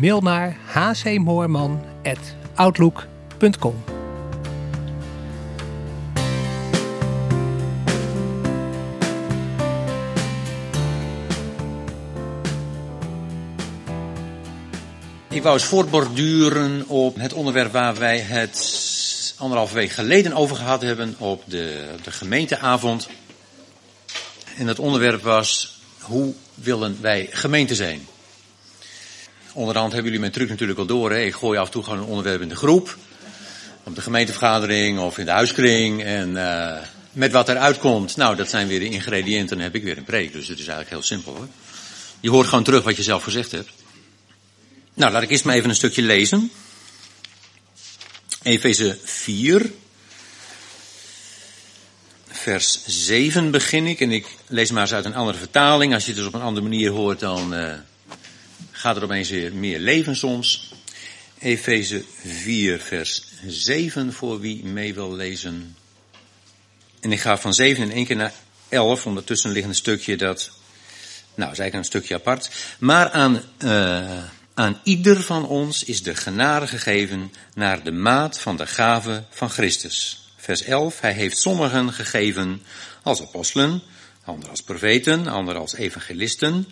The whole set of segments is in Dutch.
Mail naar hcmoorman.outlook.com. Ik wou eens voortborduren op het onderwerp waar wij het anderhalve week geleden over gehad hebben op de, de gemeenteavond. En het onderwerp was, hoe willen wij gemeente zijn? Onderhand hebben jullie mijn truc natuurlijk al door. Hè? Ik gooi af en toe gewoon een onderwerp in de groep. Op de gemeentevergadering of in de huiskring. En uh, met wat eruit komt, nou dat zijn weer de ingrediënten. Dan heb ik weer een preek. Dus het is eigenlijk heel simpel hoor. Je hoort gewoon terug wat je zelf gezegd hebt. Nou, laat ik eerst maar even een stukje lezen. Efeze 4. Vers 7 begin ik. En ik lees maar eens uit een andere vertaling. Als je het dus op een andere manier hoort, dan uh, gaat er opeens weer meer leven soms. Efeze 4, vers 7 voor wie mee wil lezen. En ik ga van 7 in één keer naar 11, ondertussen ligt een stukje dat, nou, is eigenlijk een stukje apart. Maar aan, uh, aan ieder van ons is de genade gegeven naar de maat van de gave van Christus. Vers 11, hij heeft sommigen gegeven als apostelen, anderen als profeten, anderen als evangelisten,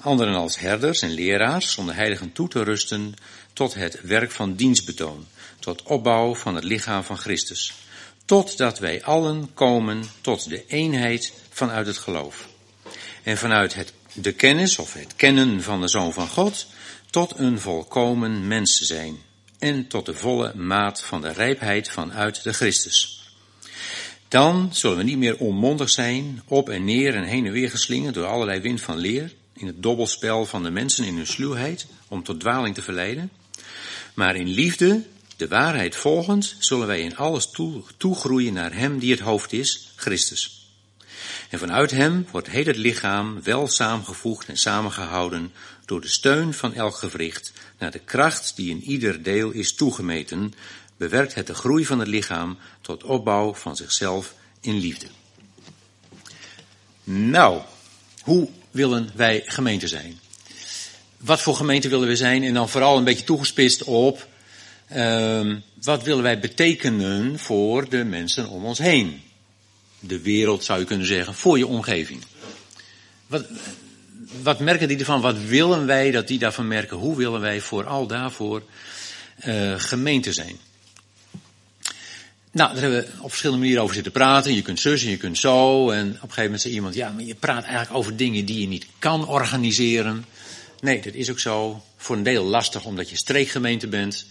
anderen als herders en leraars, om de heiligen toe te rusten tot het werk van dienstbetoon, tot opbouw van het lichaam van Christus, totdat wij allen komen tot de eenheid vanuit het geloof. En vanuit het, de kennis of het kennen van de Zoon van God, tot een volkomen mens zijn en tot de volle maat van de rijpheid vanuit de Christus. Dan zullen we niet meer onmondig zijn, op en neer en heen en weer geslingerd door allerlei wind van leer, in het dobbelspel van de mensen in hun sluwheid, om tot dwaling te verleiden. Maar in liefde, de waarheid volgend, zullen wij in alles toe, toegroeien naar Hem die het hoofd is, Christus. En vanuit Hem wordt heel het lichaam wel samengevoegd en samengehouden door de steun van elk gewricht, naar de kracht die in ieder deel is toegemeten, bewerkt het de groei van het lichaam tot opbouw van zichzelf in liefde. Nou, hoe willen wij gemeente zijn? Wat voor gemeente willen we zijn? En dan vooral een beetje toegespitst op uh, wat willen wij betekenen voor de mensen om ons heen? De wereld zou je kunnen zeggen, voor je omgeving. Wat, wat merken die ervan? Wat willen wij dat die daarvan merken? Hoe willen wij vooral daarvoor uh, gemeente zijn? Nou, daar hebben we op verschillende manieren over zitten praten. Je kunt zus en je kunt zo. En op een gegeven moment zei iemand, ja, maar je praat eigenlijk over dingen die je niet kan organiseren. Nee, dat is ook zo. Voor een deel lastig omdat je streekgemeente bent.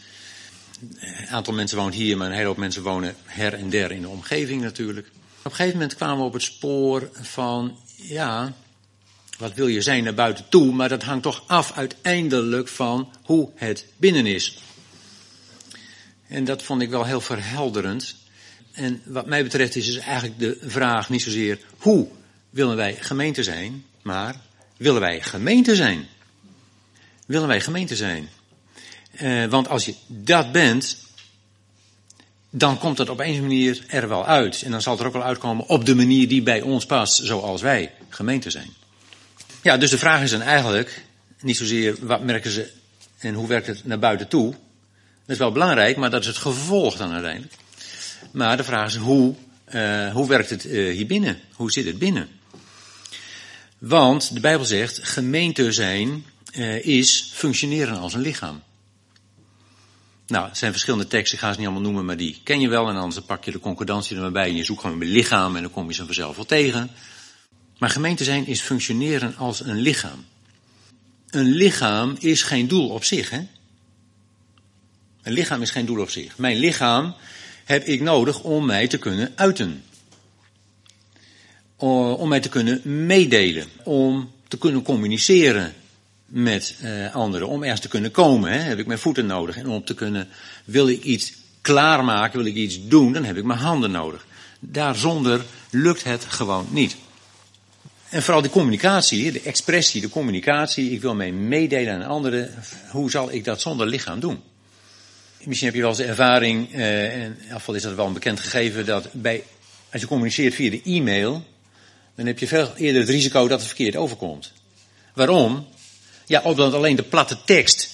Een aantal mensen woont hier, maar een hele hoop mensen wonen her en der in de omgeving natuurlijk. Op een gegeven moment kwamen we op het spoor van, ja, wat wil je zijn naar buiten toe, maar dat hangt toch af uiteindelijk van hoe het binnen is. En dat vond ik wel heel verhelderend. En wat mij betreft is dus eigenlijk de vraag niet zozeer hoe willen wij gemeente zijn, maar willen wij gemeente zijn? Willen wij gemeente zijn? Uh, want als je dat bent, dan komt dat op een manier er wel uit. En dan zal het er ook wel uitkomen op de manier die bij ons past, zoals wij gemeente zijn. Ja, dus de vraag is dan eigenlijk niet zozeer wat merken ze en hoe werkt het naar buiten toe, dat is wel belangrijk, maar dat is het gevolg dan uiteindelijk. Maar de vraag is hoe, uh, hoe werkt het uh, hier binnen? Hoe zit het binnen? Want de Bijbel zegt, gemeente zijn uh, is functioneren als een lichaam. Nou, het zijn verschillende teksten, ik ga ze niet allemaal noemen, maar die ken je wel. En anders pak je de concordantie er maar bij en je zoekt gewoon mijn lichaam en dan kom je ze vanzelf wel tegen. Maar gemeente zijn is functioneren als een lichaam. Een lichaam is geen doel op zich, hè? Een lichaam is geen doel op zich. Mijn lichaam heb ik nodig om mij te kunnen uiten. Om mij te kunnen meedelen. Om te kunnen communiceren met uh, anderen. Om ergens te kunnen komen, hè, heb ik mijn voeten nodig. En om te kunnen, wil ik iets klaarmaken, wil ik iets doen, dan heb ik mijn handen nodig. Daarzonder lukt het gewoon niet. En vooral de communicatie, de expressie, de communicatie. Ik wil mij meedelen aan anderen. Hoe zal ik dat zonder lichaam doen? Misschien heb je wel eens de ervaring, eh, en geval is dat wel een bekend gegeven, dat bij, als je communiceert via de e-mail, dan heb je veel eerder het risico dat het verkeerd overkomt. Waarom? Ja, omdat alleen de platte tekst,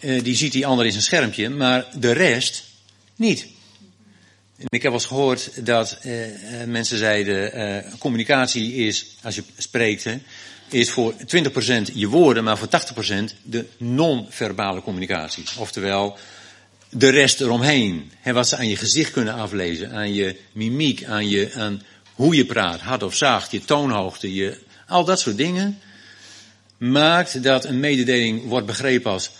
eh, die ziet die ander in zijn schermpje, maar de rest niet. Ik heb wel eens gehoord dat eh, eh mensen zeiden, eh, communicatie is, als je spreekt, hè, is voor 20% je woorden, maar voor 80% de non-verbale communicatie. Oftewel, de rest eromheen. Wat ze aan je gezicht kunnen aflezen, aan je mimiek, aan, je, aan hoe je praat, hard of zacht, je toonhoogte, je, al dat soort dingen. Maakt dat een mededeling wordt begrepen als,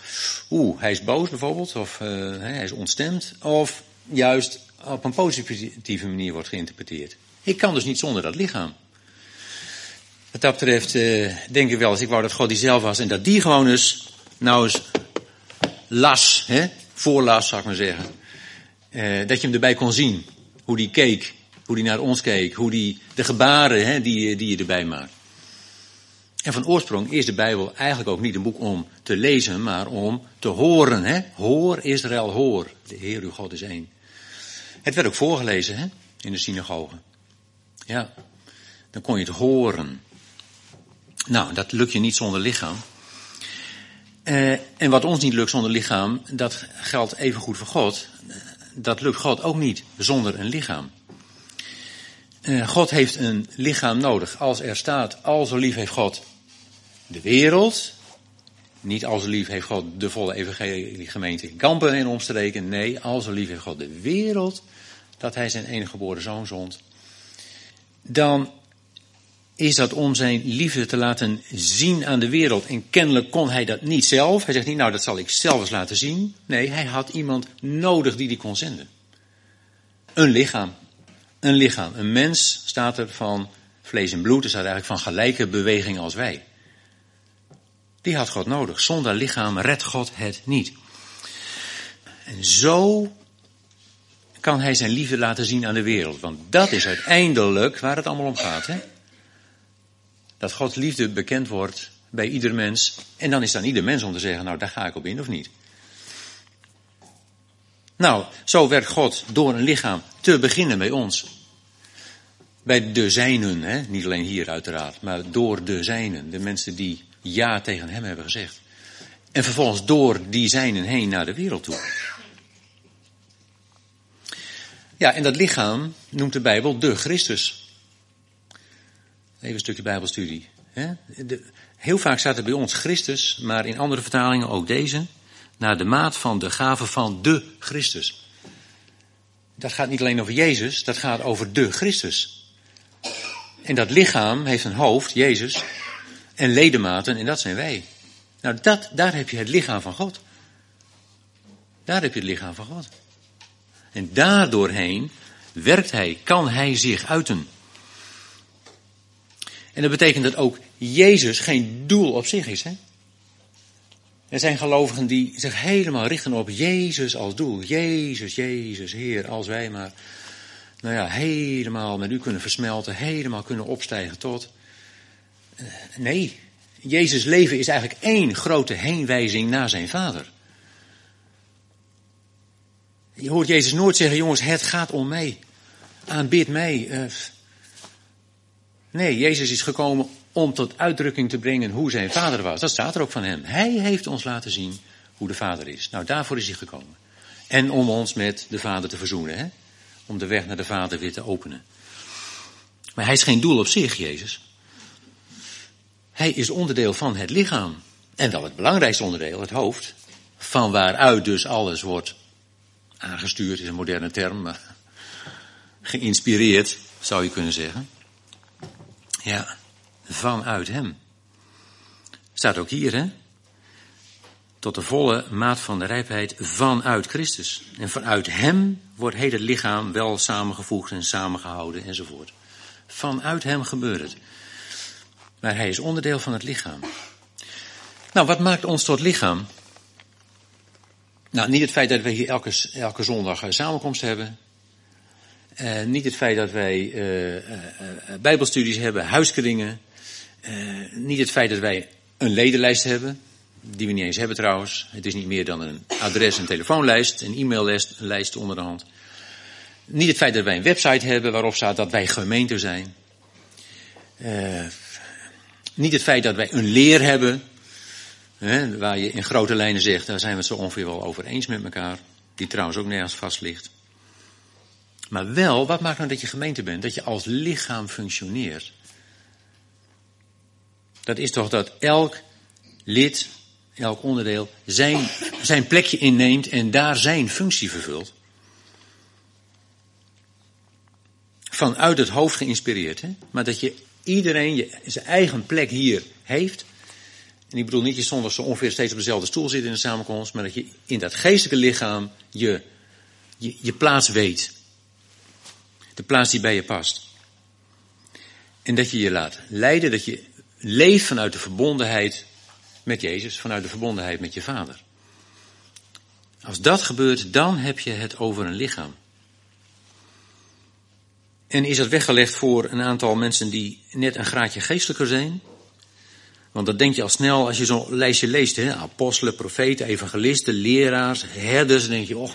oeh, hij is boos bijvoorbeeld, of uh, hij is ontstemd, of juist op een positieve manier wordt geïnterpreteerd. Ik kan dus niet zonder dat lichaam. Wat dat betreft uh, denk ik wel eens, ik wou dat God die zelf was en dat die gewoon eens, nou eens las, hè, voorlas zou ik maar zeggen. Uh, dat je hem erbij kon zien, hoe die keek, hoe die naar ons keek, hoe die, de gebaren hè, die, die je erbij maakt. En van oorsprong is de Bijbel eigenlijk ook niet een boek om te lezen, maar om te horen. Hè? Hoor Israël, hoor. De Heer uw God is één. Het werd ook voorgelezen hè? in de synagoge. Ja, dan kon je het horen. Nou, dat lukt je niet zonder lichaam. Uh, en wat ons niet lukt zonder lichaam, dat geldt even goed voor God. Dat lukt God ook niet zonder een lichaam. Uh, God heeft een lichaam nodig. Als er staat, al zo lief heeft God de wereld. Niet al zo lief heeft God de volle evangelie gemeente in Kampen en omstreken. Nee, al zo lief heeft God de wereld dat hij zijn enige geboren zoon zond. Dan is dat om zijn liefde te laten zien aan de wereld. En kennelijk kon hij dat niet zelf. Hij zegt niet, nou dat zal ik zelf eens laten zien. Nee, hij had iemand nodig die die kon zenden. Een lichaam. Een lichaam. Een mens staat er van vlees en bloed. Er staat eigenlijk van gelijke beweging als wij. Die had God nodig. Zonder lichaam redt God het niet. En zo kan hij zijn liefde laten zien aan de wereld. Want dat is uiteindelijk waar het allemaal om gaat. Hè? Dat Gods liefde bekend wordt bij ieder mens. En dan is dan ieder mens om te zeggen, nou daar ga ik op in of niet. Nou, zo werkt God door een lichaam te beginnen bij ons. Bij de zijnen, hè? niet alleen hier uiteraard, maar door de zijnen. De mensen die ja tegen hem hebben gezegd. En vervolgens door die zijnen heen naar de wereld toe. Ja, en dat lichaam noemt de Bijbel de Christus. Even een stukje Bijbelstudie. heel vaak staat er bij ons Christus, maar in andere vertalingen ook deze. Naar de maat van de gave van de Christus. Dat gaat niet alleen over Jezus, dat gaat over de Christus. En dat lichaam heeft een hoofd, Jezus, en ledematen, en dat zijn wij. Nou, dat, daar heb je het lichaam van God. Daar heb je het lichaam van God. En daardoorheen werkt hij, kan hij zich uiten. En dat betekent dat ook Jezus geen doel op zich is. Hè? Er zijn gelovigen die zich helemaal richten op Jezus als doel. Jezus, Jezus, Heer, als wij maar, nou ja, helemaal met u kunnen versmelten, helemaal kunnen opstijgen tot. Eh, nee, Jezus' leven is eigenlijk één grote heenwijzing naar zijn Vader. Je hoort Jezus nooit zeggen, jongens, het gaat om mij. Aanbid mij. Nee, Jezus is gekomen om tot uitdrukking te brengen hoe zijn vader was. Dat staat er ook van hem. Hij heeft ons laten zien hoe de vader is. Nou, daarvoor is hij gekomen. En om ons met de vader te verzoenen. Hè? Om de weg naar de vader weer te openen. Maar hij is geen doel op zich, Jezus. Hij is onderdeel van het lichaam. En wel het belangrijkste onderdeel, het hoofd. Van waaruit dus alles wordt aangestuurd is een moderne term, geïnspireerd zou je kunnen zeggen. Ja, vanuit hem. Staat ook hier, hè? Tot de volle maat van de rijpheid vanuit Christus. En vanuit hem wordt heel het lichaam wel samengevoegd en samengehouden enzovoort. Vanuit hem gebeurt het. Maar hij is onderdeel van het lichaam. Nou, wat maakt ons tot lichaam? Nou, niet het feit dat we hier elke, elke zondag een samenkomst hebben. Uh, niet het feit dat wij uh, uh, bijbelstudies hebben, huiskringen. niet het feit dat wij een ledenlijst hebben, die we niet eens hebben trouwens. Het is niet meer dan een adres- en telefoonlijst, een e-maillijst onder de hand. Niet het feit dat wij een website hebben waarop staat dat wij gemeente zijn. niet het feit dat wij een leer hebben, hè, waar je in grote lijnen zegt, daar zijn we het zo ongeveer wel over eens met elkaar. Die trouwens ook nergens vast ligt. Maar wel, wat maakt nou dat je gemeente bent? Dat je als lichaam functioneert. Dat is toch dat elk lid, elk onderdeel zijn, zijn plekje inneemt en daar zijn functie vervult. Vanuit het hoofd geïnspireerd, hè? maar dat je iedereen je, zijn eigen plek hier heeft. En ik bedoel niet je zondag zo ongeveer steeds op dezelfde stoel zit in de samenkomst, maar dat je in dat geestelijke lichaam je, je, je plaats weet. De plaats die bij je past. En dat je je laat leiden, dat je leeft vanuit de verbondenheid met Jezus, vanuit de verbondenheid met je vader. Als dat gebeurt, dan heb je het over een lichaam. En is dat weggelegd voor een aantal mensen die net een graadje geestelijker zijn? Want dat denk je al snel als je zo'n lijstje leest. Hè? Apostelen, profeten, evangelisten, leraars, herders. Dan denk je, oh,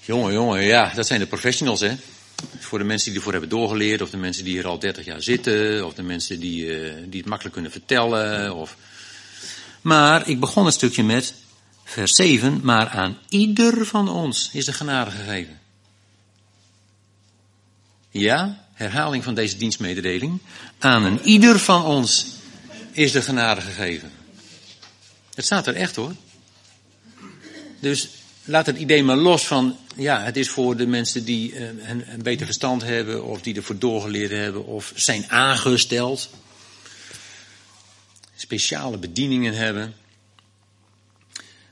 jongen, jongen, ja, dat zijn de professionals, hè. Voor de mensen die ervoor hebben doorgeleerd, of de mensen die hier al 30 jaar zitten, of de mensen die, uh, die het makkelijk kunnen vertellen. Of... Maar ik begon een stukje met vers 7, maar aan ieder van ons is de genade gegeven. Ja, herhaling van deze dienstmededeling. Aan een ieder van ons is de genade gegeven. Het staat er echt hoor. Dus laat het idee maar los van, ja, het is voor de mensen die uh, een, een, beter verstand hebben, of die ervoor doorgeleerd hebben, of zijn aangesteld. Speciale bedieningen hebben.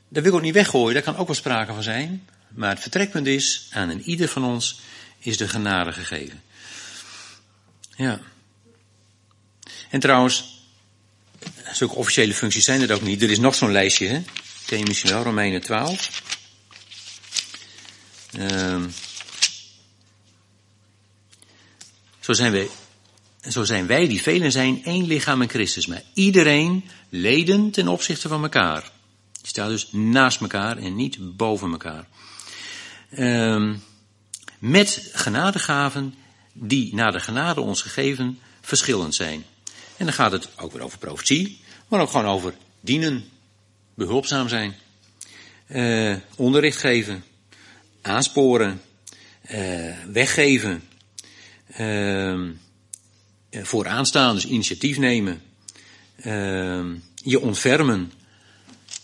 Dat wil ik ook niet weggooien, daar kan ook wel sprake van zijn. Maar het vertrekpunt is, aan een ieder van ons is de genade gegeven. Ja. En trouwens, zulke officiële functies zijn er ook niet. Er is nog zo'n lijstje, hè? Wel, Romeinen 12. Uh, zo, zijn wij, zo zijn wij, die velen zijn, één lichaam in Christus. Maar iedereen leden ten opzichte van elkaar. Die staat dus naast elkaar en niet boven elkaar. Uh, met genadegaven die naar de genade ons gegeven verschillend zijn. En dan gaat het ook weer over profetie, maar ook gewoon over dienen, behulpzaam zijn, uh, onderricht geven, aansporen, uh, weggeven, uh, vooraanstaan, dus initiatief nemen, uh, je ontfermen.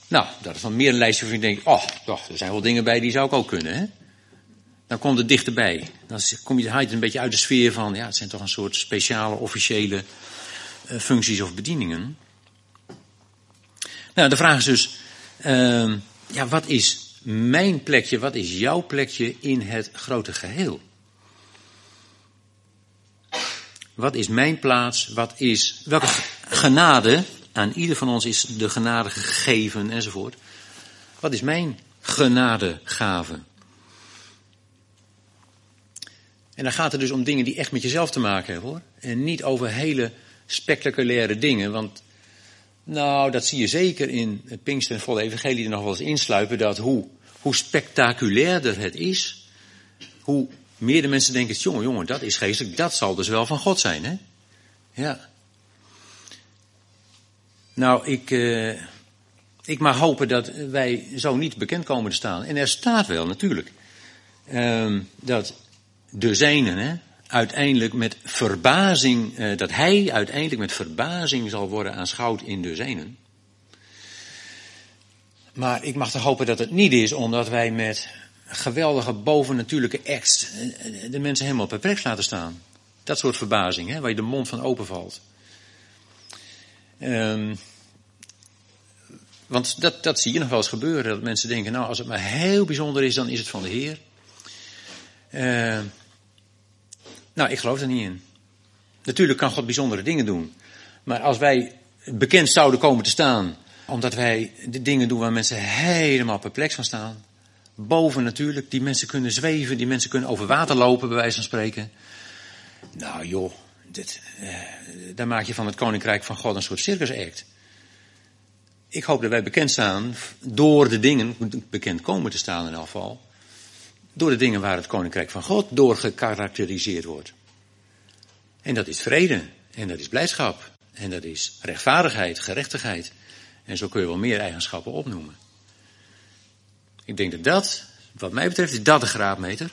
Nou, dat is dan meer een lijstje waarvan je denkt, oh, toch, er zijn wel dingen bij die zou ik ook kunnen, hè. Dan komt het dichterbij. Dan kom je, haalt een beetje uit de sfeer van, ja, het zijn toch een soort speciale, officiële uh, functies of bedieningen. Nou, de vraag is dus, uh, ja, wat is mijn plekje, wat is jouw plekje in het grote geheel? Wat is mijn plaats? Wat is, welke genade aan ieder van ons is de genade gegeven enzovoort? Wat is mijn genadegave? En dan gaat het dus om dingen die echt met jezelf te maken hebben hoor. En niet over hele spectaculaire dingen. Want nou, dat zie je zeker in Pinkster en volle evangelie er nog wel eens insluipen. Dat hoe, hoe spectaculairder het is, hoe meer de mensen denken, jongen, jongen, dat is geestelijk, dat zal dus wel van God zijn, hè? Ja. Nou, ik, uh, ik mag hopen dat wij zo niet bekend komen te staan. En er staat wel, natuurlijk, uh, dat de zijnen, hè, uiteindelijk met verbazing, uh, dat hij uiteindelijk met verbazing zal worden aanschouwd in de zijnen. Maar ik mag toch hopen dat het niet is omdat wij met geweldige bovennatuurlijke acts de mensen helemaal perplex laten staan. Dat soort verbazing, hè, waar je de mond van openvalt. Um, want dat, dat zie je nog wel eens gebeuren, dat mensen denken, nou als het maar heel bijzonder is, dan is het van de Heer. Uh, nou, ik geloof er niet in. Natuurlijk kan God bijzondere dingen doen. Maar als wij bekend zouden komen te staan Omdat wij de dingen doen waar mensen helemaal perplex van staan. Boven natuurlijk, die mensen kunnen zweven, die mensen kunnen over water lopen, bij wijze van spreken. Nou joh, dit, eh, daar maak je van het Koninkrijk van God een soort circusact. Ik hoop dat wij bekend staan, door de dingen, bekend komen te staan in geval, door de dingen waar het Koninkrijk van God door gekarakteriseerd wordt. En dat is vrede, en dat is blijdschap, en dat is rechtvaardigheid, gerechtigheid. En zo kun je wel meer eigenschappen opnoemen. Ik denk dat dat, wat mij betreft, is dat de graadmeter.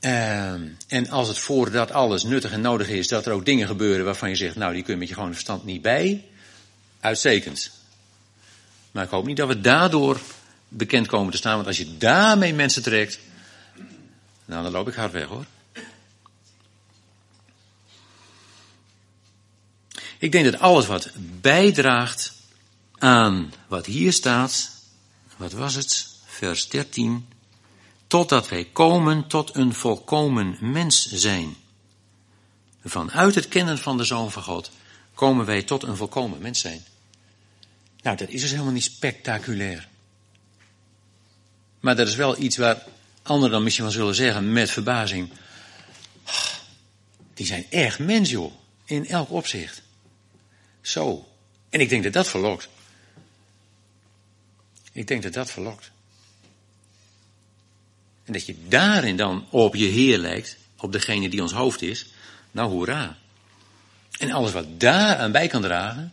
Ehm, en als het voor dat alles nuttig en nodig is, dat er ook dingen gebeuren waarvan je zegt, nou die kun je met je gewone verstand niet bij, uitstekend. Maar ik hoop niet dat we daardoor bekend komen te staan, want als je daarmee mensen trekt, nou dan loop ik hard weg hoor. Ik denk dat alles wat bijdraagt aan wat hier staat, wat was het? Vers 13. Totdat wij komen tot een volkomen mens zijn. Vanuit het kennen van de Zoon van God komen wij tot een volkomen mens zijn. Nou, dat is dus helemaal niet spectaculair. Maar dat is wel iets waar anderen dan misschien wel zullen zeggen met verbazing. Die zijn echt mens, joh. In elk opzicht. Zo. En ik denk dat dat verlokt. Ik denk dat dat verlokt. En dat je daarin dan op je Heer lijkt, op degene die ons hoofd is, nou hoera. En alles wat daar aan bij kan dragen,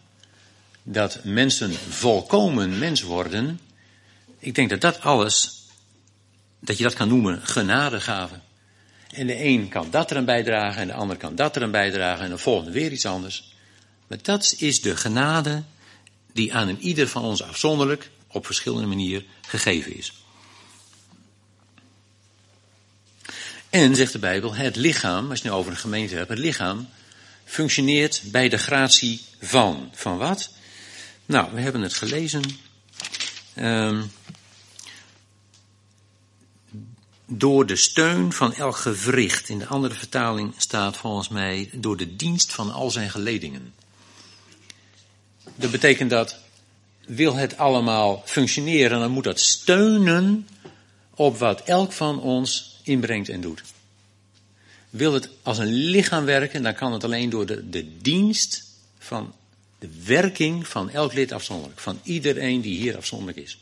dat mensen volkomen mens worden, ik denk dat dat alles, dat je dat kan noemen genadegaven. En de een kan dat eraan bijdragen en de ander kan dat eraan bijdragen en de volgende weer iets anders. Maar dat is de genade die aan een ieder van ons afzonderlijk op verschillende manieren gegeven is. En, zegt de Bijbel, het lichaam, als je het nu over een gemeente hebt, het lichaam functioneert bij de gratie van. Van wat? Nou, we hebben het gelezen. Um, door de steun van elk gewricht. In de andere vertaling staat volgens mij door de dienst van al zijn geledingen. Dat betekent dat wil het allemaal functioneren, dan moet dat steunen op wat elk van ons inbrengt en doet. Wil het als een lichaam werken, dan kan het alleen door de, de dienst van de werking van elk lid afzonderlijk. Van iedereen die hier afzonderlijk is.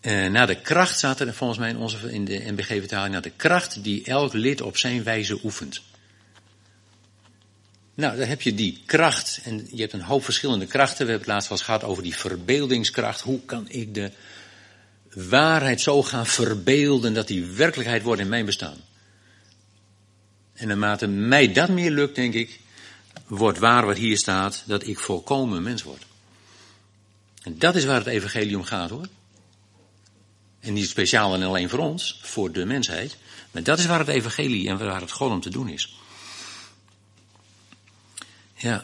Uh, naar de kracht staat er volgens mij in, onze, in de NBG-vertaling, naar de kracht die elk lid op zijn wijze oefent. Nou, dan heb je die kracht. En je hebt een hoop verschillende krachten. We hebben het laatst wel eens gehad over die verbeeldingskracht. Hoe kan ik de waarheid zo gaan verbeelden dat die werkelijkheid wordt in mijn bestaan? En naarmate mij dat meer lukt, denk ik, wordt waar wat hier staat, dat ik volkomen mens word. En dat is waar het evangelie om gaat hoor. En niet speciaal en alleen voor ons, voor de mensheid. Maar dat is waar het evangelie en waar het God om te doen is. Ja.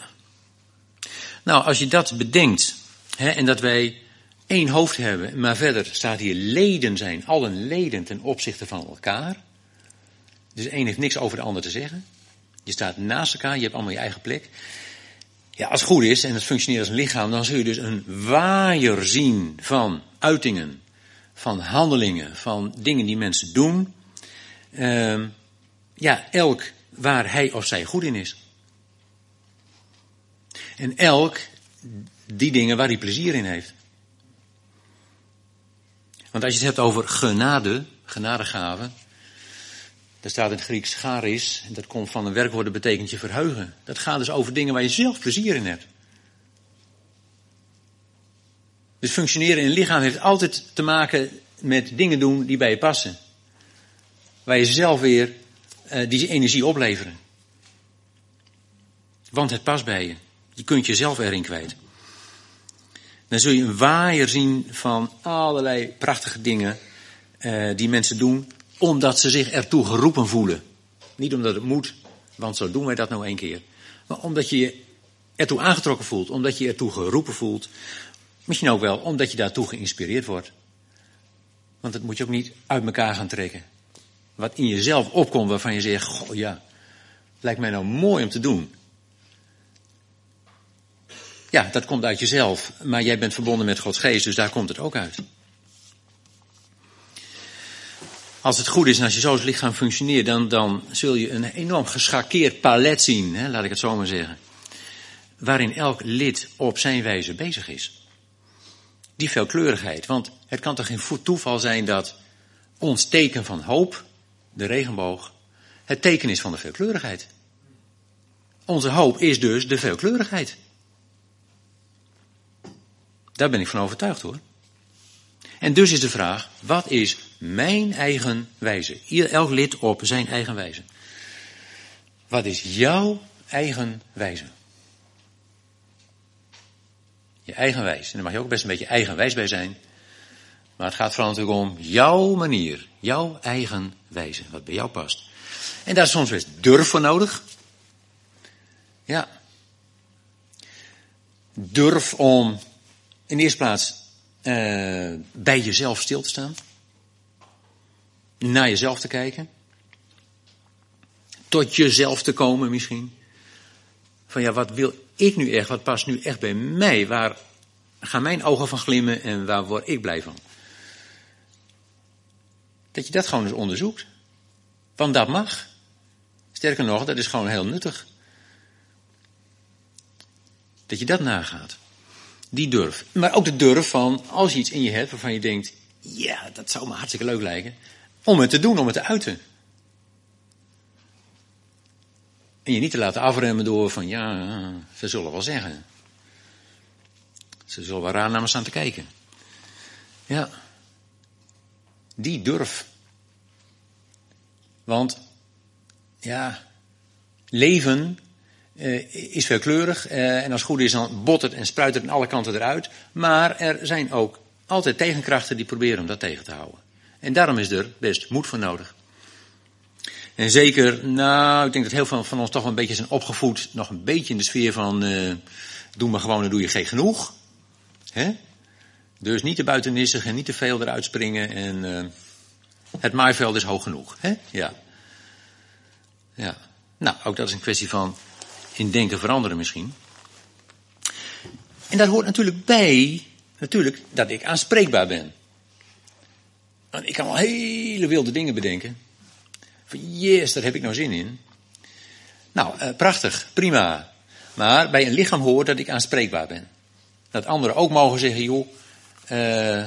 Nou, als je dat bedenkt, hè, en dat wij één hoofd hebben, maar verder staat hier leden zijn, allen leden ten opzichte van elkaar. Dus een heeft niks over de ander te zeggen. Je staat naast elkaar, je hebt allemaal je eigen plek. Ja, als het goed is en het functioneert als een lichaam, dan zul je dus een waaier zien van uitingen, van handelingen, van dingen die mensen doen. Uh, ja, elk waar hij of zij goed in is. En elk die dingen waar hij plezier in heeft. Want als je het hebt over genade, genadegave, daar staat in het Grieks charis, en dat komt van een werkwoord dat betekent je verheugen. Dat gaat dus over dingen waar je zelf plezier in hebt. Dus functioneren in het lichaam heeft altijd te maken met dingen doen die bij je passen. Waar je zelf weer uh, die energie opleveren. Want het past bij je. Je kunt jezelf erin kwijt. Dan zul je een waaier zien van allerlei prachtige dingen uh, die mensen doen, omdat ze zich ertoe geroepen voelen. Niet omdat het moet, want zo doen wij dat nou één keer. Maar omdat je je ertoe aangetrokken voelt, omdat je je ertoe geroepen voelt. Misschien ook wel omdat je daartoe geïnspireerd wordt. Want dat moet je ook niet uit elkaar gaan trekken. Wat in jezelf opkomt waarvan je zegt, goh ja, lijkt mij nou mooi om te doen. Ja, dat komt uit jezelf. Maar jij bent verbonden met Gods geest, dus daar komt het ook uit. Als het goed is en als je zo lichaam functioneert, dan, dan zul je een enorm geschakeerd palet zien, hè, laat ik het zo maar zeggen. Waarin elk lid op zijn wijze bezig is. Die veelkleurigheid. Want het kan toch geen toeval zijn dat ons teken van hoop, de regenboog, het teken is van de veelkleurigheid. Onze hoop is dus de veelkleurigheid. Daar ben ik van overtuigd hoor. En dus is de vraag, wat is mijn eigen wijze? Elk lid op zijn eigen wijze. Wat is jouw eigen wijze? Je eigen wijze. En daar mag je ook best een beetje eigenwijs bij zijn. Maar het gaat vooral natuurlijk om jouw manier. Jouw eigen wijze. Wat bij jou past. En daar is soms best durf voor nodig. Ja. Durf om in de eerste plaats uh, bij jezelf stil te staan. Naar jezelf te kijken. Tot jezelf te komen misschien. Van ja, wat wil ik nu echt? Wat past nu echt bij mij? Waar gaan mijn ogen van glimmen en waar word ik blij van? Dat je dat gewoon eens onderzoekt. Want dat mag. Sterker nog, dat is gewoon heel nuttig. Dat je dat nagaat. Die durf. Maar ook de durf van, als je iets in je hebt waarvan je denkt, ja, dat zou me hartstikke leuk lijken. Om het te doen, om het te uiten. En je niet te laten afremmen door van, ja, ze zullen wel zeggen. Ze zullen wel raar naar me staan te kijken. Ja. Die durf. Want, ja, leven uh, is veelkleurig. Uh, en als het goed is, dan bot het en spruit het aan alle kanten eruit. Maar er zijn ook altijd tegenkrachten die proberen om dat tegen te houden. En daarom is er best moed voor nodig. En zeker, nou, ik denk dat heel veel van ons toch een beetje zijn opgevoed, nog een beetje in de sfeer van, uh, doe maar gewoon en doe je geen genoeg. Hè? Dus niet te buitennissig en niet te veel eruit springen en het maaiveld is hoog genoeg. Hè? Ja. Ja. Nou, ook dat is een kwestie van in denken veranderen misschien. En daar hoort natuurlijk bij, natuurlijk, dat ik aanspreekbaar ben. Want ik kan al hele wilde dingen bedenken. Van yes, daar heb ik nou zin in. Nou, eh, prachtig, prima. Maar bij een lichaam hoort dat ik aanspreekbaar ben. Dat anderen ook mogen zeggen, joh, uh, uh,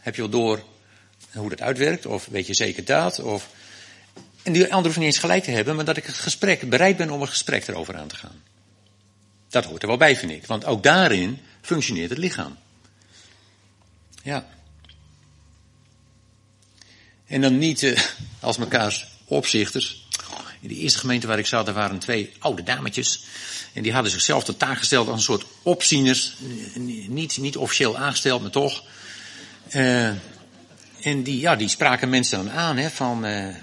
heb je wel door hoe dat uitwerkt? Of weet je zeker dat? Of en die andere hoeft niet eens gelijk te hebben, maar dat ik het gesprek, bereid ben om een gesprek erover aan te gaan. Dat hoort er wel bij, vind ik. Want ook daarin functioneert het lichaam. Ja. En dan niet uh, als mekaars opzichters. In de eerste gemeente waar ik zat, daar waren twee oude dametjes. En die hadden zichzelf tot taak gesteld als een soort opzieners. Niet, niet officieel aangesteld, maar toch. Uh, en die, ja, die spraken mensen dan aan, hè, van, uh,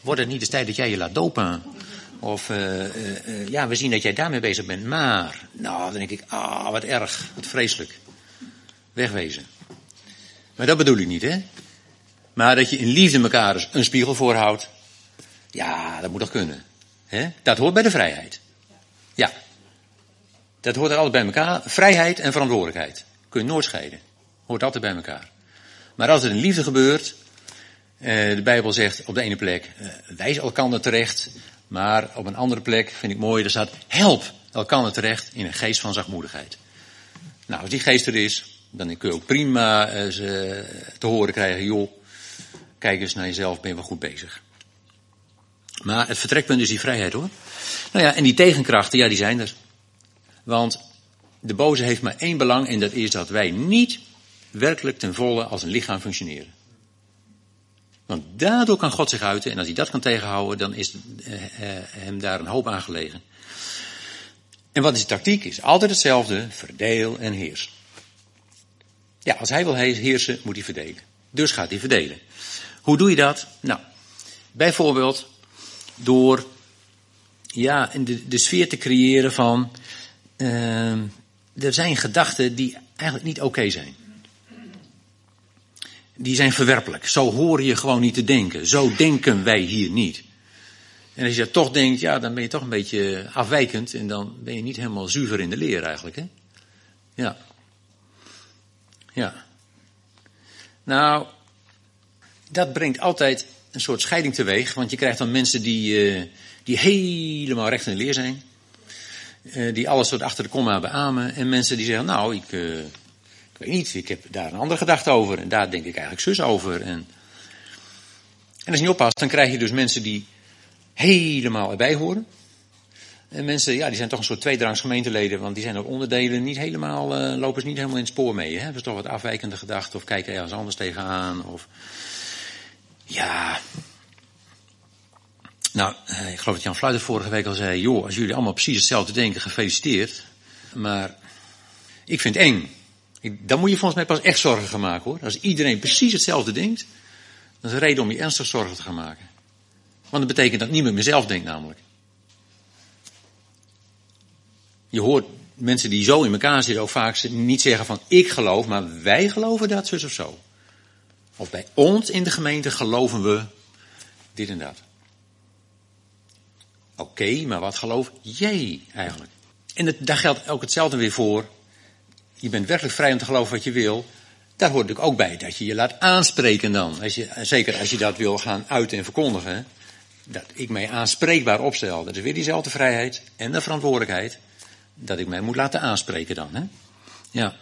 Wordt het niet de tijd dat jij je laat dopen? Of, uh, uh, ja, we zien dat jij daarmee bezig bent. Maar, nou, dan denk ik, ah, wat erg, wat vreselijk. Wegwezen. Maar dat bedoel ik niet, hè? Maar dat je in liefde elkaar een spiegel voorhoudt. Ja, dat moet toch kunnen. Hè? Dat hoort bij de vrijheid. Ja. Dat hoort er altijd bij elkaar. Vrijheid en verantwoordelijkheid. Kun je nooit scheiden. Hoort altijd bij elkaar. Maar als het in liefde gebeurt, de Bijbel zegt op de ene plek, uh, wijs elkander terecht. Maar op een andere plek vind ik mooi, er staat, help elkander terecht in een geest van zachtmoedigheid. Nou, als die geest er is, dan kun je ook prima uh, ze te horen krijgen, joh, kijk eens naar jezelf, ben je wel goed bezig. Maar het vertrekpunt is die vrijheid hoor. Nou ja, en die tegenkrachten, ja, die zijn er. Want de boze heeft maar één belang en dat is dat wij niet werkelijk ten volle als een lichaam functioneren. Want daardoor kan God zich uiten. En als hij dat kan tegenhouden, dan is eh, eh, hem daar een hoop aan gelegen. En wat is de tactiek? Is altijd hetzelfde. Verdeel en heers. Ja, als hij wil heersen, moet hij verdelen. Dus gaat hij verdelen. Hoe doe je dat? Nou, bijvoorbeeld door ja, de, de sfeer te creëren van. Uh, er zijn gedachten die eigenlijk niet oké zijn die zijn verwerpelijk. Zo hoor je gewoon niet te denken. Zo denken wij hier niet. En als je dat toch denkt, ja, dan ben je toch een beetje afwijkend en dan ben je niet helemaal zuiver in de leer eigenlijk, hè? Ja. Ja. Nou, dat brengt altijd een soort scheiding teweeg, want je krijgt dan mensen die, uh, die helemaal recht in de leer zijn. Uh, die alles wat achter de komma beamen. En mensen die zeggen, nou, ik, uh, ik weet niet, ik heb daar een andere gedachte over. En daar denk ik eigenlijk zus over. En, en als je niet oppast, dan krijg je dus mensen die helemaal erbij horen. En mensen, ja, die zijn toch een soort tweedrangs gemeenteleden, want die zijn ook onderdelen niet helemaal, uh, lopen ze niet helemaal in het spoor mee. Hè? Dat is toch wat afwijkende gedachten, of kijken ergens anders tegenaan, of... Ja. Nou, eh, ik geloof dat Jan Fluiter vorige week al zei, joh, als jullie allemaal precies hetzelfde denken, gefeliciteerd. Maar ik vind eng. Dan moet je volgens mij pas echt zorgen gaan maken hoor. Als iedereen precies hetzelfde denkt, dan is een reden om je ernstig zorgen te gaan maken. Want dat betekent dat niemand meer zelf denkt namelijk. Je hoort mensen die zo in elkaar zitten ook vaak niet zeggen van ik geloof, maar wij geloven dat zus of zo. Of bij ons in de gemeente geloven we dit en dat. Oké, maar wat geloof jij eigenlijk? En daar geldt ook hetzelfde weer voor. Je bent werkelijk vrij om te geloven wat je wil. Daar hoort natuurlijk ook bij dat je je laat aanspreken dan. Als je, zeker als je dat wil gaan uiten en verkondigen. Dat ik mij aanspreekbaar opstel. Dat is weer diezelfde vrijheid en de verantwoordelijkheid. Dat ik mij moet laten aanspreken dan. Hè? Ja.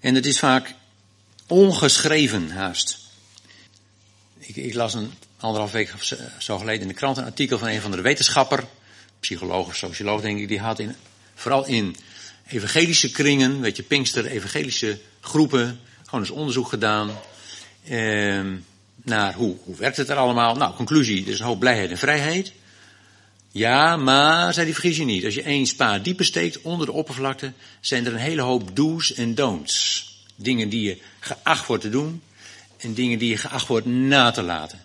En het is vaak ongeschreven haast. Ik, ik las een anderhalf week zo geleden in de krant een artikel van een van de wetenschapper, psycholoog of socioloog denk ik, die had in, vooral in evangelische kringen, weet je, Pinkster, evangelische groepen, gewoon eens onderzoek gedaan eh, naar hoe, hoe werkt het er allemaal. Nou, conclusie, er is een hoop blijheid en vrijheid. Ja, maar, zei die vergis je niet, als je één spa dieper steekt onder de oppervlakte, zijn er een hele hoop do's en don'ts. Dingen die je geacht wordt te doen en dingen die je geacht wordt na te laten.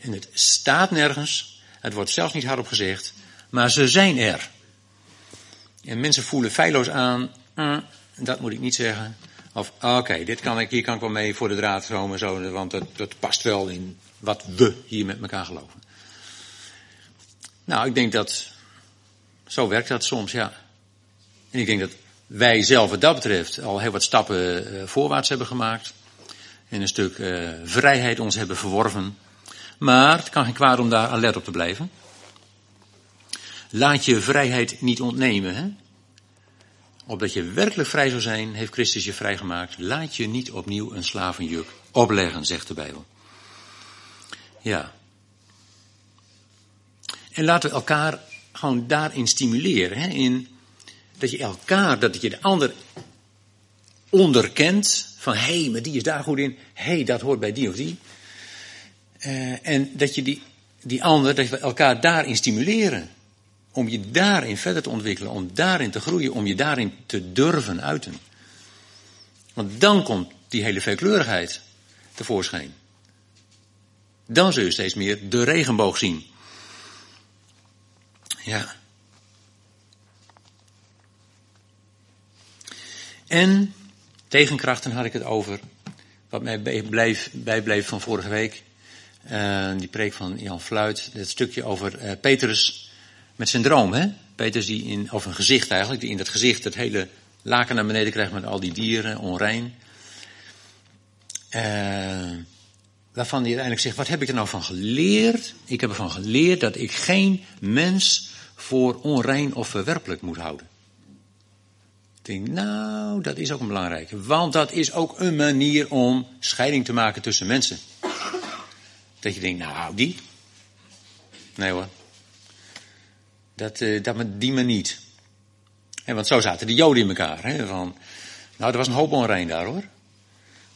En het staat nergens, het wordt zelfs niet hardop gezegd, maar ze zijn er. En mensen voelen feilloos aan, uh, dat moet ik niet zeggen. Of oké, dit kan ik, hier kan ik wel mee voor de draad komen, zo, want dat, past wel in wat we hier met elkaar geloven. Nou, ik denk dat, zo werkt dat soms, ja. En ik denk dat wij zelf wat dat betreft al heel wat stappen uh, voorwaarts hebben gemaakt. En een stuk uh, vrijheid ons hebben verworven. Maar het kan geen kwaad om daar alert op te blijven. Laat je vrijheid niet ontnemen. Hè? Opdat je werkelijk vrij zou zijn, heeft Christus je vrijgemaakt. Laat je niet opnieuw een slavenjuk opleggen, zegt de Bijbel. Ja. En laten we elkaar gewoon daarin stimuleren. Hè? In dat je elkaar, dat je de ander onderkent. Van hé, hey, maar die is daar goed in. Hé, hey, dat hoort bij die of die. Uh, en dat je die, die ander, dat we elkaar daarin stimuleren. Om je daarin verder te ontwikkelen, om daarin te groeien, om je daarin te durven uiten. Want dan komt die hele veelkleurigheid tevoorschijn. Dan zul je steeds meer de regenboog zien. Ja. En tegenkrachten had ik het over. Wat mij bijbleef, bijbleef van vorige week. Uh, die preek van Jan Fluit. Het stukje over uh, Petrus met zijn droom. Hè? Petrus die in, of een gezicht eigenlijk. Die in dat gezicht het hele laken naar beneden krijgt met al die dieren, onrein. Uh, waarvan hij uiteindelijk zegt, wat heb ik er nou van geleerd? Ik heb ervan geleerd dat ik geen mens voor onrein of verwerpelijk moet houden. Ik denk, nou, dat is ook een belangrijke. Want dat is ook een manier om scheiding te maken tussen mensen. Dat je denkt, nou, die. Nee hoor. Dat, uh, dat die maar niet. En want zo zaten de Joden in elkaar. Hè, van, nou, er was een hoop onrein daar hoor.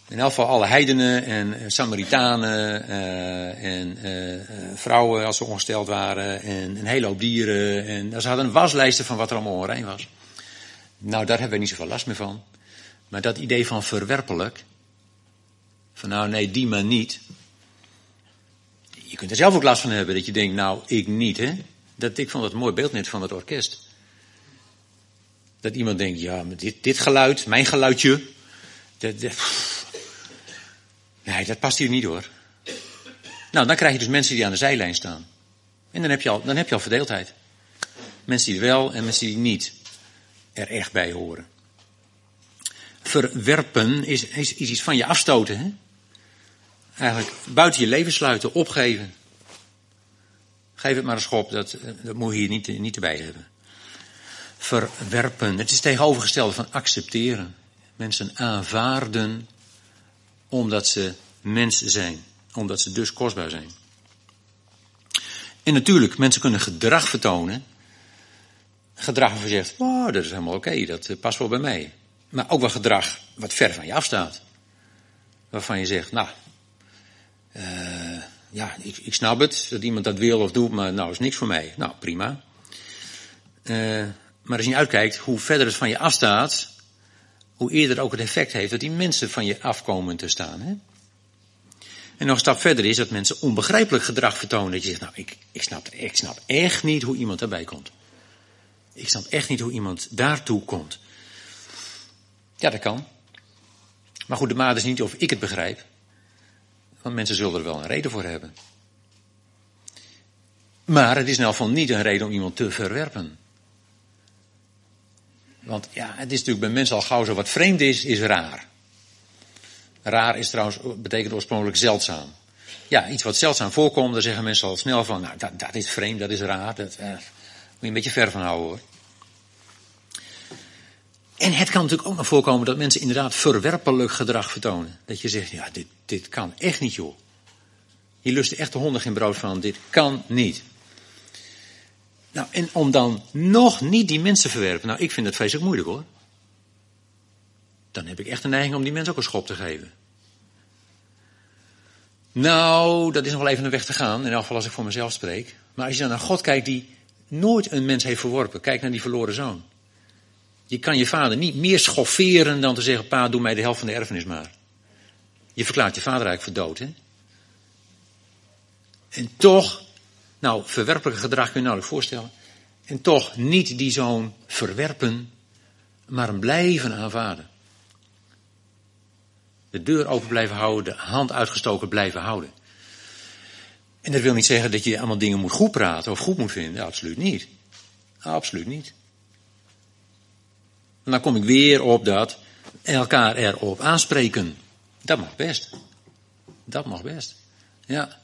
In elk geval alle heidenen en uh, Samaritanen uh, en vrouwen als ze ongesteld waren en een hele hoop dieren. En ze hadden een waslijst van wat er allemaal onrein was. Nou, daar hebben we niet zoveel last meer van. Maar dat idee van verwerpelijk. Van nou nee, die maar niet. Je kunt er zelf ook last van hebben. Dat je denkt, nou ik niet hè. Dat, ik vond dat een mooi beeld net van het orkest. Dat iemand denkt, ja, dit, dit geluid, mijn geluidje. Dat, dat, nee, dat past hier niet hoor. Nou, dan krijg je dus mensen die aan de zijlijn staan. En dan heb je al, dan heb je al verdeeldheid. Mensen die wel en mensen die niet er echt bij horen. Verwerpen is, is, is iets van je afstoten. Hè? Eigenlijk buiten je leven sluiten, opgeven. Geef het maar een schop, dat, dat moet je hier niet, niet erbij hebben. Verwerpen, het is tegenovergestelde van accepteren. Mensen aanvaarden omdat ze mens zijn. Omdat ze dus kostbaar zijn. En natuurlijk, mensen kunnen gedrag vertonen. Gedrag waarvan je zegt, oh, dat is helemaal oké, dat eh, past wel bij mij. Maar ook wel gedrag wat ver van je afstaat. Waarvan je zegt, nou, uh, ja, ik, ik, snap het, dat iemand dat wil of doet, maar nou is niks voor mij. Nou, prima. Uh, maar als je uitkijkt, hoe verder het van je afstaat, hoe eerder ook het effect heeft dat die mensen van je afkomen te staan. Hè? En nog een stap verder is dat mensen onbegrijpelijk gedrag vertonen. Dat je zegt, nou, ik, ik, snap, ik snap echt niet hoe iemand daarbij komt. Ik snap echt niet hoe iemand daartoe komt. Ja, dat kan. Maar goed, de maat is niet of ik het begrijp. Want mensen zullen er wel een reden voor hebben. Maar het is in van niet een reden om iemand te verwerpen. Want ja, het is natuurlijk bij mensen al gauw zo wat vreemd is, is raar. Raar is trouwens, betekent oorspronkelijk zeldzaam. Ja, iets wat zeldzaam voorkomt, daar zeggen mensen al snel van, nou, dat, dat is vreemd, dat is raar, dat eh, moet je een beetje ver van houden hoor. En het kan natuurlijk ook nog voorkomen dat mensen inderdaad verwerpelijk gedrag vertonen. Dat je zegt, ja, dit, dit kan echt niet joh. Hier lust echt de honden geen brood van, dit kan niet. Nou, en om dan nog niet die mensen te verwerpen, nou, ik vind dat vreselijk moeilijk hoor. Dan heb ik echt een neiging om die mensen ook een schop te geven. Nou, dat is nog wel even een weg te gaan, in elk geval als ik voor mezelf spreek. Maar als je dan naar God kijkt die nooit een mens heeft verworpen, kijk naar die verloren zoon. Je kan je vader niet meer schofferen dan te zeggen, pa, doe mij de helft van de erfenis maar. Je verklaart je vader eigenlijk voor dood, hè? En toch nou, verwerpelijke gedrag kun je nauwelijks voorstellen. En toch niet die zoon verwerpen, maar hem blijven aanvaarden. De deur open blijven houden, de hand uitgestoken blijven houden. En dat wil niet zeggen dat je allemaal dingen moet goed praten of goed moet vinden. absoluut niet. Absoluut niet. En dan kom ik weer op dat elkaar erop aanspreken. Dat mag best. Dat mag best. Ja.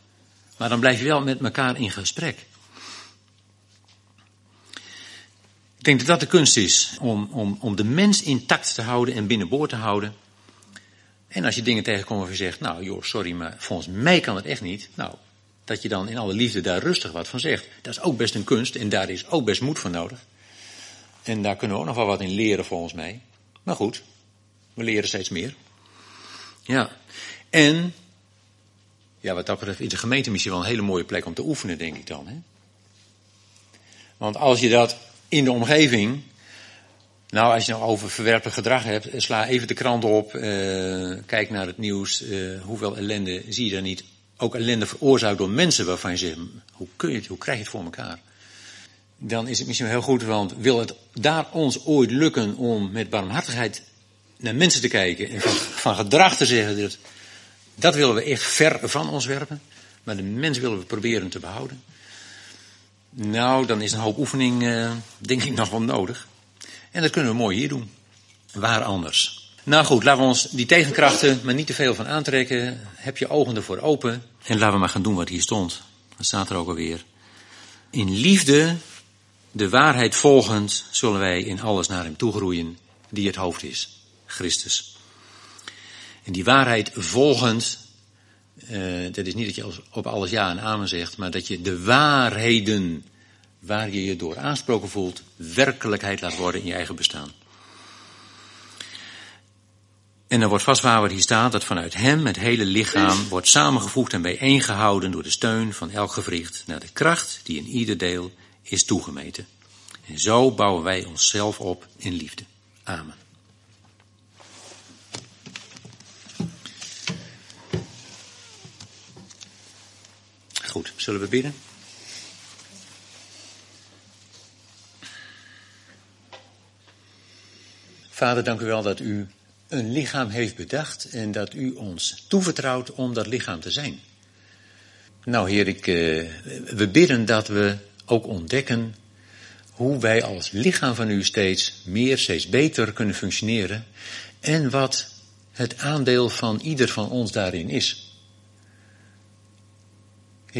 Maar dan blijf je wel met elkaar in gesprek. Ik denk dat dat de kunst is, om, om, om de mens intact te houden en binnenboord te houden. En als je dingen tegenkomt waarvan je zegt, nou joh, sorry, maar volgens mij kan het echt niet. Nou, dat je dan in alle liefde daar rustig wat van zegt. Dat is ook best een kunst en daar is ook best moed voor nodig. En daar kunnen we ook nog wel wat in leren volgens mij. Maar goed, we leren steeds meer. Ja. En ja, wat dat betreft is de gemeente misschien wel een hele mooie plek om te oefenen, denk ik dan. Hè? Want als je dat in de omgeving, nou als je nou over verwerpelijk gedrag hebt, sla even de krant op, uh, kijk naar het nieuws, uh, hoeveel ellende zie je daar niet. Ook ellende veroorzaakt door mensen waarvan je zegt, hoe, kun je het, hoe krijg je het voor elkaar? Dan is het misschien heel goed, want wil het daar ons ooit lukken om met barmhartigheid naar mensen te kijken en van, van gedrag te zeggen dat dat willen we echt ver van ons werpen. Maar de mens willen we proberen te behouden. Nou, dan is een hoop oefening, uh, denk ik, nog wel nodig. En dat kunnen we mooi hier doen. Waar anders? Nou goed, laten we ons die tegenkrachten maar niet te veel van aantrekken. Heb je ogen ervoor open. En laten we maar gaan doen wat hier stond. Dat staat er ook alweer. In liefde, de waarheid volgend, zullen wij in alles naar hem toegroeien, die het hoofd is. Christus. En die waarheid volgend, uh, dat is niet dat je op alles ja en amen zegt, maar dat je de waarheden waar je je door aansproken voelt, werkelijkheid laat worden in je eigen bestaan. En dan wordt vast waar hier staat, dat vanuit hem het hele lichaam wordt samengevoegd en bijeengehouden door de steun van elk gewricht naar de kracht die in ieder deel is toegemeten. En zo bouwen wij onszelf op in liefde. Amen. Goed, zullen we bidden? Vader, dank u wel dat u een lichaam heeft bedacht en dat u ons toevertrouwt om dat lichaam te zijn. Nou, Heer, ik, uh, we bidden dat we ook ontdekken hoe wij als lichaam van u steeds meer, steeds beter kunnen functioneren en wat het aandeel van ieder van ons daarin is.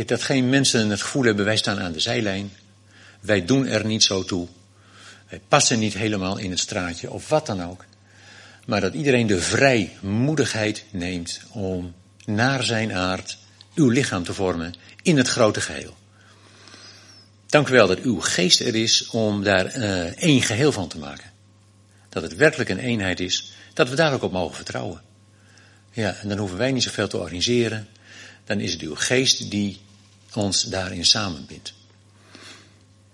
Dat geen mensen het gevoel hebben, wij staan aan de zijlijn, wij doen er niet zo toe, wij passen niet helemaal in het straatje of wat dan ook. Maar dat iedereen de vrijmoedigheid neemt om naar zijn aard uw lichaam te vormen in het grote geheel. Dank u wel dat uw geest er is om daar uh, één geheel van te maken. Dat het werkelijk een eenheid is, dat we daar ook op mogen vertrouwen. Ja, en dan hoeven wij niet zoveel te organiseren. Dan is het uw geest die ons daarin samenbindt.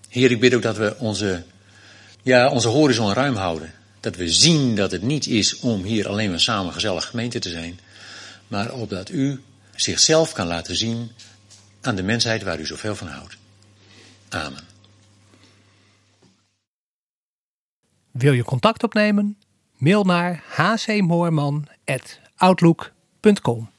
Heer, ik bid ook dat we onze, ja, onze horizon ruim houden. Dat we zien dat het niet is om hier alleen maar samen gezellig gemeente te zijn. Maar opdat u zichzelf kan laten zien aan de mensheid waar u zoveel van houdt. Wil je contact opnemen? Mail naar hcmoorman.outlook.com